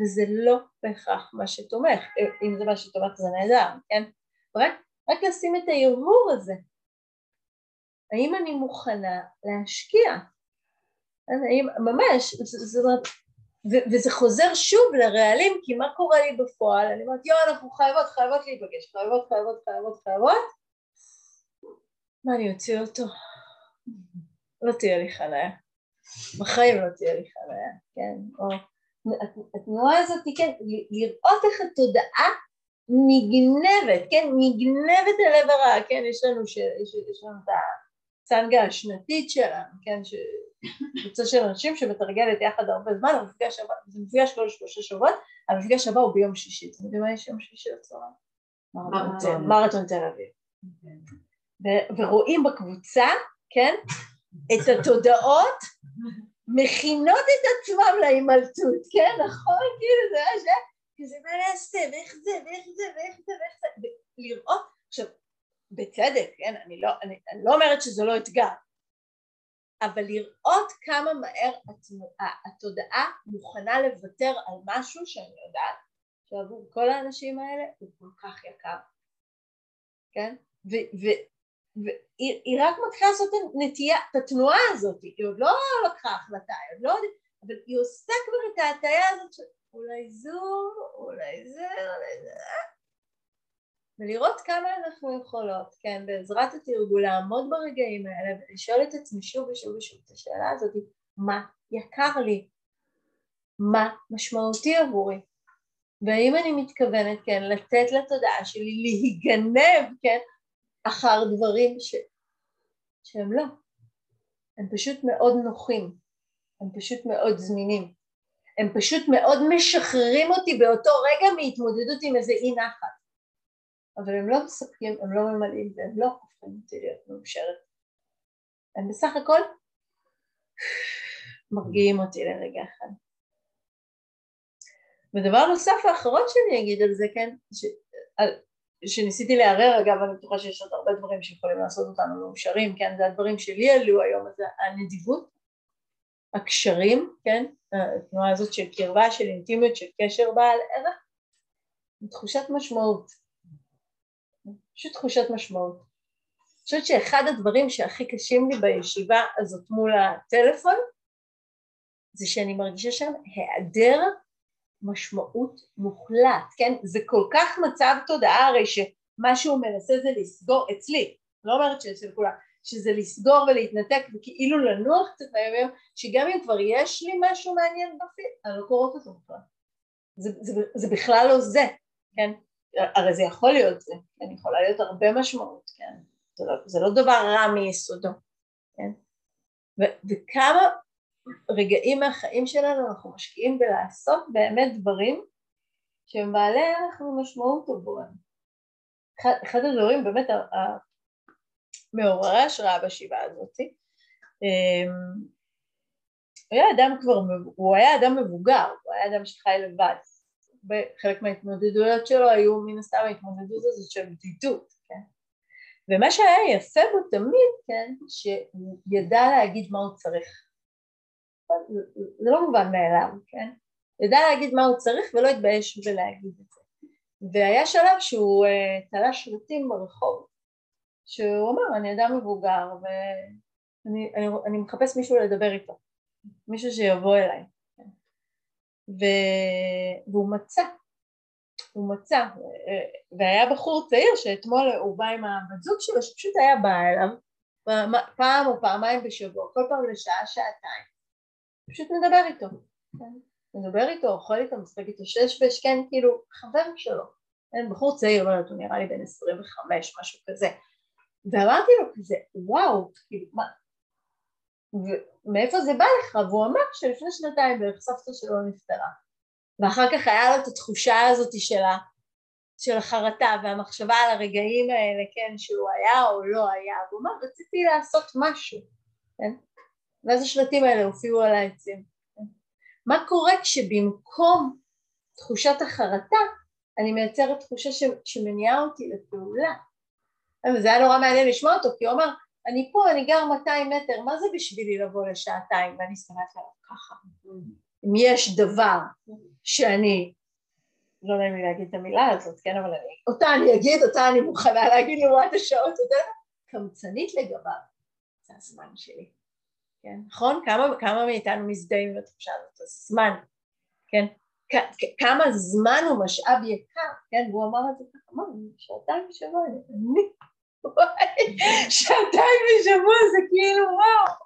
וזה לא בהכרח מה שתומך, אם זה מה שתומך זה נהדר, כן? רק, רק לשים את ההרהור הזה, האם אני מוכנה להשקיע? האם, ממש, זאת אומרת, וזה חוזר שוב לרעלים, כי מה קורה לי בפועל? אני אומרת, יואו, אנחנו חייבות, חייבות להיפגש, חייבות, חייבות, חייבות, חייבות. מה, אני אוציא אותו? לא תהיה לי חניה. בחיים לא תהיה לי חניה, כן? או התנועה הזאת, כן, לראות איך התודעה נגנבת, כן, נגנבת אל עבר ה... כן, יש לנו, ש... יש, יש לנו את הסנגה השנתית שלנו, כן, קבוצה של אנשים שמתרגלת יחד הרבה זמן, המפגש הבא, זה מפגש כל שלושה שבועות, המפגש הבא הוא ביום שישי, אתם יודעים מה יש יום שישי לצהריים? מרתון תל אביב. ורואים בקבוצה, כן, את התודעות מכינות את עצמם להימלטות, כן, נכון? כאילו זה מה ש... כזה מה נעשה, ואיך זה, ואיך זה, ואיך זה, ואיך זה, לראות, עכשיו, בצדק, כן, אני לא, אני, אני לא אומרת שזה לא אתגר, אבל לראות כמה מהר התודעה מוכנה לוותר על משהו שאני יודעת שעבור כל האנשים האלה הוא כל כך יקר, כן? והיא רק מתחילה לעשות נטייה, את התנועה הזאת, היא עוד לא לקחה החלטה, היא עוד לא, אבל היא עושה כבר את ההטייה הזאת של אולי זו, אולי זה, אולי זה, ולראות כמה אנחנו יכולות, כן, בעזרת התרגול לעמוד ברגעים האלה ולשאול את עצמי שוב ושוב ושוב את השאלה הזאת, מה יקר לי? מה משמעותי עבורי? והאם אני מתכוונת, כן, לתת לתודעה שלי להיגנב, כן, אחר דברים ש... שהם לא. הם פשוט מאוד נוחים, הם פשוט מאוד זמינים, הם פשוט מאוד משחררים אותי באותו רגע מהתמודדות עם איזה אי נחת. אבל הם לא מספקים, הם לא ממלאים והם לא הופכים אותי להיות מאושרת. הם בסך הכל מרגיעים אותי לרגע אחד. ודבר נוסף האחרון שאני אגיד על זה, כן, ש... על... שניסיתי לערער, אגב אני בטוחה שיש עוד הרבה דברים שיכולים לעשות אותנו מאושרים, כן, זה הדברים שלי עלו היום, אז הנדיבות, הקשרים, כן, התנועה הזאת של קרבה, של אינטימיות, של קשר בעל ערך, תחושת משמעות, פשוט תחושת משמעות. אני חושבת שאחד הדברים שהכי קשים לי בישיבה הזאת מול הטלפון זה שאני מרגישה שם היעדר משמעות מוחלט, כן? זה כל כך מצב תודעה הרי שמה שהוא מנסה זה לסגור אצלי, לא אומרת שאצל כולם, שזה לסגור ולהתנתק וכאילו לנוח קצת מהימים, שגם אם כבר יש לי משהו מעניין בפיד, אני לא קוראת אותו בכלל. זה, זה, זה בכלל לא זה, כן? הרי זה יכול להיות זה, כן? יכולה להיות הרבה משמעות, כן? זה לא, זה לא דבר רע מיסודו, כן? ו, וכמה רגעים מהחיים שלנו אנחנו משקיעים בלעשות באמת דברים שהם בעלי ערך ומשמעות עבורנו. אחד, אחד הדברים באמת מעוררי השראה בשבעה הזאת, אמ, הוא היה אדם כבר, הוא היה אדם מבוגר, הוא היה אדם שחי לבד. חלק מההתמודדויות שלו היו מן הסתם ההתמודדות הזאת של בדידות, כן? ומה שהיה יפה בו תמיד, כן, שהוא ידע להגיד מה הוא צריך. זה לא מובן מאליו, כן? ידע להגיד מה הוא צריך ולא התבייש בלהגיד את זה. והיה שלב שהוא uh, תלה שלטים ברחוב, שהוא אמר, אני אדם מבוגר ואני אני, אני מחפש מישהו לדבר איתו, מישהו שיבוא אליי. ו... והוא מצא, הוא מצא, והיה בחור צעיר שאתמול הוא בא עם הבת זוג שלו שפשוט היה בא אליו פעם או פעמיים בשבוע, כל פעם לשעה, שעתיים, פשוט מדבר איתו, כן? מדבר איתו, אוכל איתו, משחק איתו שש בש, כן, כאילו חבר שלו, כן, בחור צעיר, לא יודעת, הוא נראה לי בן עשרים וחמש, משהו כזה, ואמרתי לו כזה, וואו, כאילו, מה, ומאיפה זה בא לך? והוא אמר שלפני שנתיים בערך סבתא שלו נפטרה. ואחר כך היה לו את התחושה הזאת של, של החרטה והמחשבה על הרגעים האלה, כן, שהוא היה או לא היה, והוא אמר, רציתי לעשות משהו, כן? ואז השלטים האלה הופיעו על העצים. מה קורה כשבמקום תחושת החרטה, אני מייצרת תחושה ש, שמניעה אותי לפעולה? זה היה נורא מעניין לשמוע אותו, כי הוא אמר, אני פה, אני גר 200 מטר, מה זה בשבילי לבוא לשעתיים? ואני הסתכלתי עליו ככה. אם יש דבר שאני, לא נעים לי להגיד את המילה הזאת, כן, אבל אני, אותה אני אגיד, אותה אני מוכנה להגיד לעומת השעות, אתה יודע, קמצנית לגביו, זה הזמן שלי, כן, נכון? כמה, כמה מאיתנו מזדהים בתחושה הזאת, הזמן, כן, כמה זמן הוא משאב יקר, כן, והוא אמר את זה ככה, אמר, שעתיים בשבוע, אני שעתיים בשבוע זה כאילו וואו,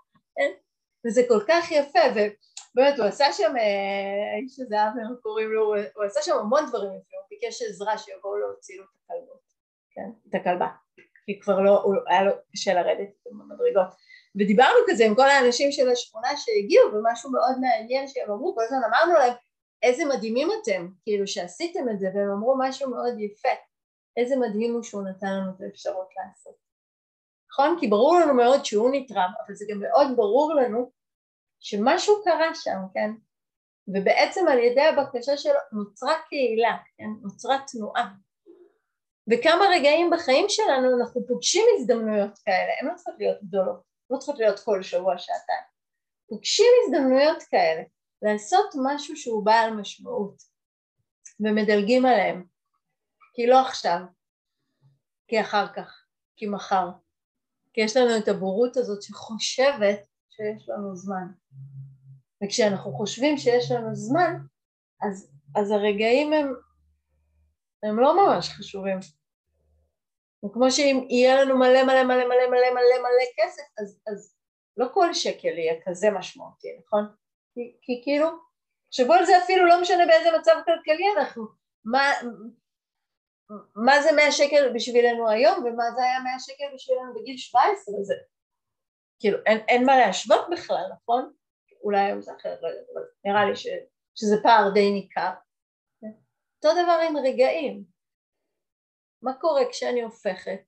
וזה כל כך יפה, ובאמת הוא עשה שם, אה, האיש הזה אבנר קוראים לו, הוא עשה שם המון דברים הוא ביקש עזרה שיבואו להוציא לו את הכלבות, כן, את הכלבה, כי כבר לא, היה לו קשה לרדת במדרגות, ודיברנו כזה עם כל האנשים של השכונה שהגיעו, ומשהו מאוד מעניין שהם אמרו, כל הזמן אמרנו להם, איזה מדהימים אתם, כאילו שעשיתם את זה, והם אמרו משהו מאוד יפה, איזה מדהים הוא שהוא נתן לנו את האפשרות לעשות. נכון? כי ברור לנו מאוד שהוא נתרם, אבל זה גם מאוד ברור לנו שמשהו קרה שם, כן? ובעצם על ידי הבקשה שלו נוצרה קהילה, כן? נוצרה תנועה. וכמה רגעים בחיים שלנו אנחנו פוגשים הזדמנויות כאלה, הן לא צריכות להיות גדולות, לא צריכות להיות כל שבוע שעתיים. פוגשים הזדמנויות כאלה, לעשות משהו שהוא בעל משמעות, ומדלגים עליהם. כי לא עכשיו, כי אחר כך, כי מחר. כי יש לנו את הבורות הזאת שחושבת שיש לנו זמן. וכשאנחנו חושבים שיש לנו זמן, אז, אז הרגעים הם, הם לא ממש חשובים. וכמו שאם יהיה לנו מלא מלא מלא מלא מלא מלא מלא כסף, אז, אז לא כל שקל יהיה כזה משמעותי, נכון? כי, כי כאילו, תחשבו על זה אפילו לא משנה באיזה מצב כלכלי אנחנו, מה, מה זה 100 שקל בשבילנו היום ומה זה היה 100 שקל בשבילנו בגיל 17 זה כאילו אין, אין מה להשוות בכלל נכון? אולי היום זה אחרת לא יודעת אבל נראה לי ש, שזה פער די ניכר. אותו דבר עם רגעים. מה קורה כשאני הופכת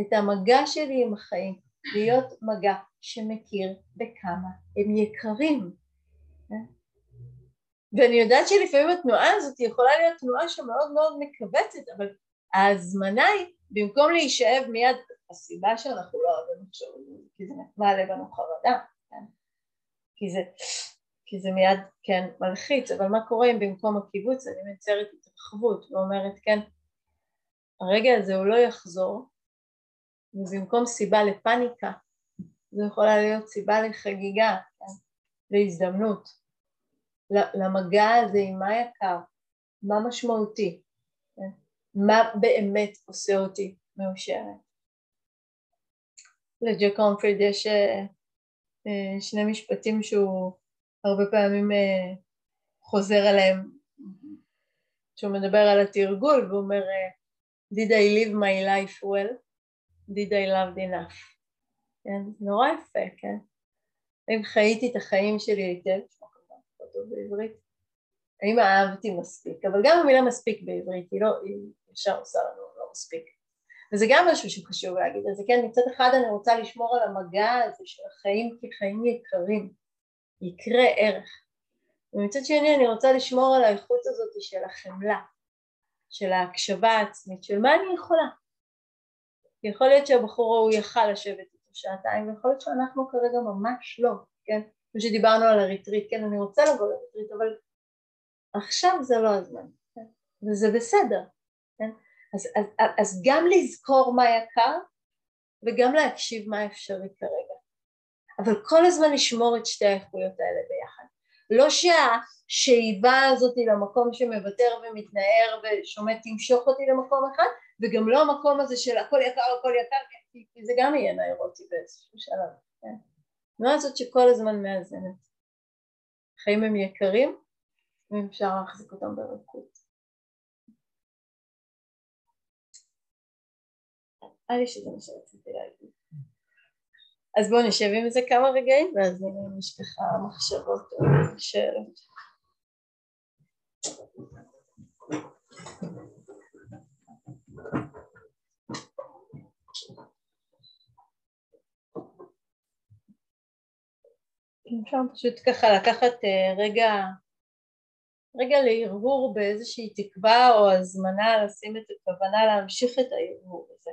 את המגע שלי עם החיים להיות מגע שמכיר בכמה הם יקרים ואני יודעת שלפעמים התנועה הזאת יכולה להיות תנועה שמאוד מאוד מכווצת, אבל ההזמנה היא, במקום להישאב מיד, הסיבה שאנחנו לא אוהבים זה, כי זה מעלה בנו חרדה, כן? כי זה, כי זה מיד, כן, מלחיץ, אבל מה קורה אם במקום הקיבוץ אני מייצרת התרחבות ואומרת, כן, הרגע הזה הוא לא יחזור, ובמקום סיבה לפניקה, זו יכולה להיות סיבה לחגיגה, כן? להזדמנות, למגע הזה עם מה יקר, מה משמעותי, כן? מה באמת עושה אותי מאושרת. לג'ק קומפריד יש אה, אה, שני משפטים שהוא הרבה פעמים אה, חוזר עליהם, שהוא מדבר על התרגול והוא אומר Did I live my life well? Did I love enough? כן, נורא יפה, כן? האם חייתי את החיים שלי היטב, בעברית, האם אהבתי מספיק, אבל גם המילה מספיק בעברית היא לא, היא ישר עושה לנו לא מספיק. וזה גם משהו שחשוב להגיד, אז כן, מצד אחד אני רוצה לשמור על המגע הזה של החיים כחיים יקרים, יקרי ערך, ומצד שני אני רוצה לשמור על האיכות הזאת של החמלה, של ההקשבה העצמית, של מה אני יכולה. יכול להיות שהבחור ההוא יכל לשבת איתו שעתיים, ויכול להיות שאנחנו כרגע ממש לא, כן? כמו שדיברנו על הריטריט, כן, אני רוצה לבוא לריטריט, אבל עכשיו זה לא הזמן, כן? וזה בסדר, כן? אז, אז, אז גם לזכור מה יקר וגם להקשיב מה אפשרי כרגע. אבל כל הזמן לשמור את שתי האיכויות האלה ביחד. לא שהשאיבה הזאת למקום שמוותר ומתנער ושומט תמשוך אותי למקום אחד, וגם לא המקום הזה של הכל יקר, הכל יקר, כי זה גם יהיה נאירוטי באיזשהו שלב, כן? התנועה הזאת שכל הזמן מאזנת. החיים הם יקרים, ואפשר להחזיק אותם ברכות. נראה לי שזה מה שרציתי להגיד. אז בואו נשב עם זה כמה רגעים, ואז נראה אם יש ככה מחשבות או שאלות. אפשר פשוט ככה לקחת אה, רגע, רגע להרהור באיזושהי תקווה או הזמנה לשים את הכוונה להמשיך את ההרהור הזה.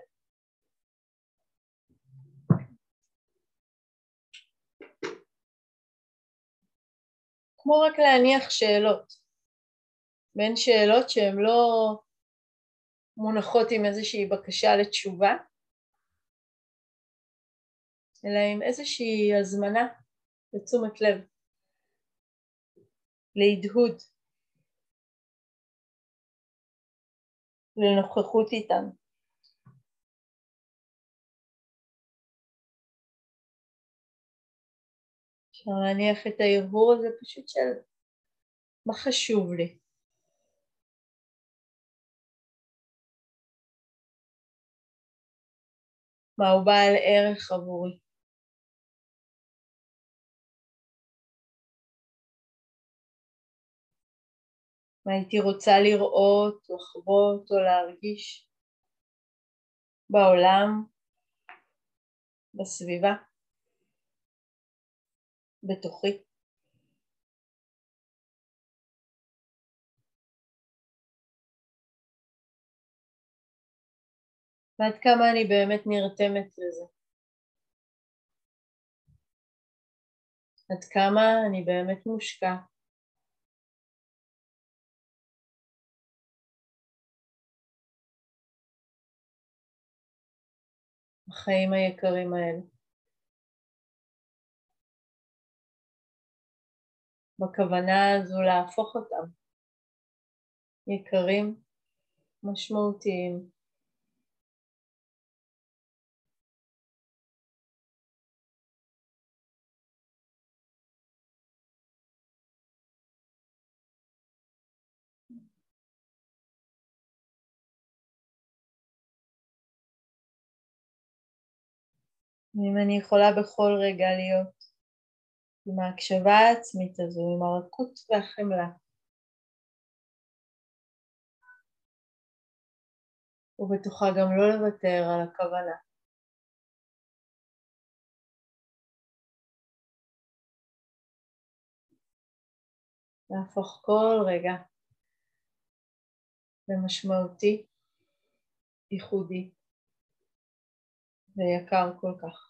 כמו רק להניח שאלות, בין שאלות שהן לא מונחות עם איזושהי בקשה לתשובה, אלא עם איזושהי הזמנה לתשומת לב, להדהוד, לנוכחות איתנו. אפשר להניח את ההרהור הזה פשוט של מה חשוב לי. מה הוא בעל ערך עבורי. מה הייתי רוצה לראות, לחוות או להרגיש בעולם, בסביבה. בתוכי. ועד כמה אני באמת נרתמת לזה. עד כמה אני באמת מושקע. החיים היקרים האלה. בכוונה הזו להפוך אותם יקרים, משמעותיים. אם אני יכולה בכל רגע להיות עם ההקשבה העצמית הזו, עם הרכות והחמלה. ובתוכה גם לא לוותר על הכוונה. להפוך כל רגע למשמעותי, ייחודי ויקר כל כך.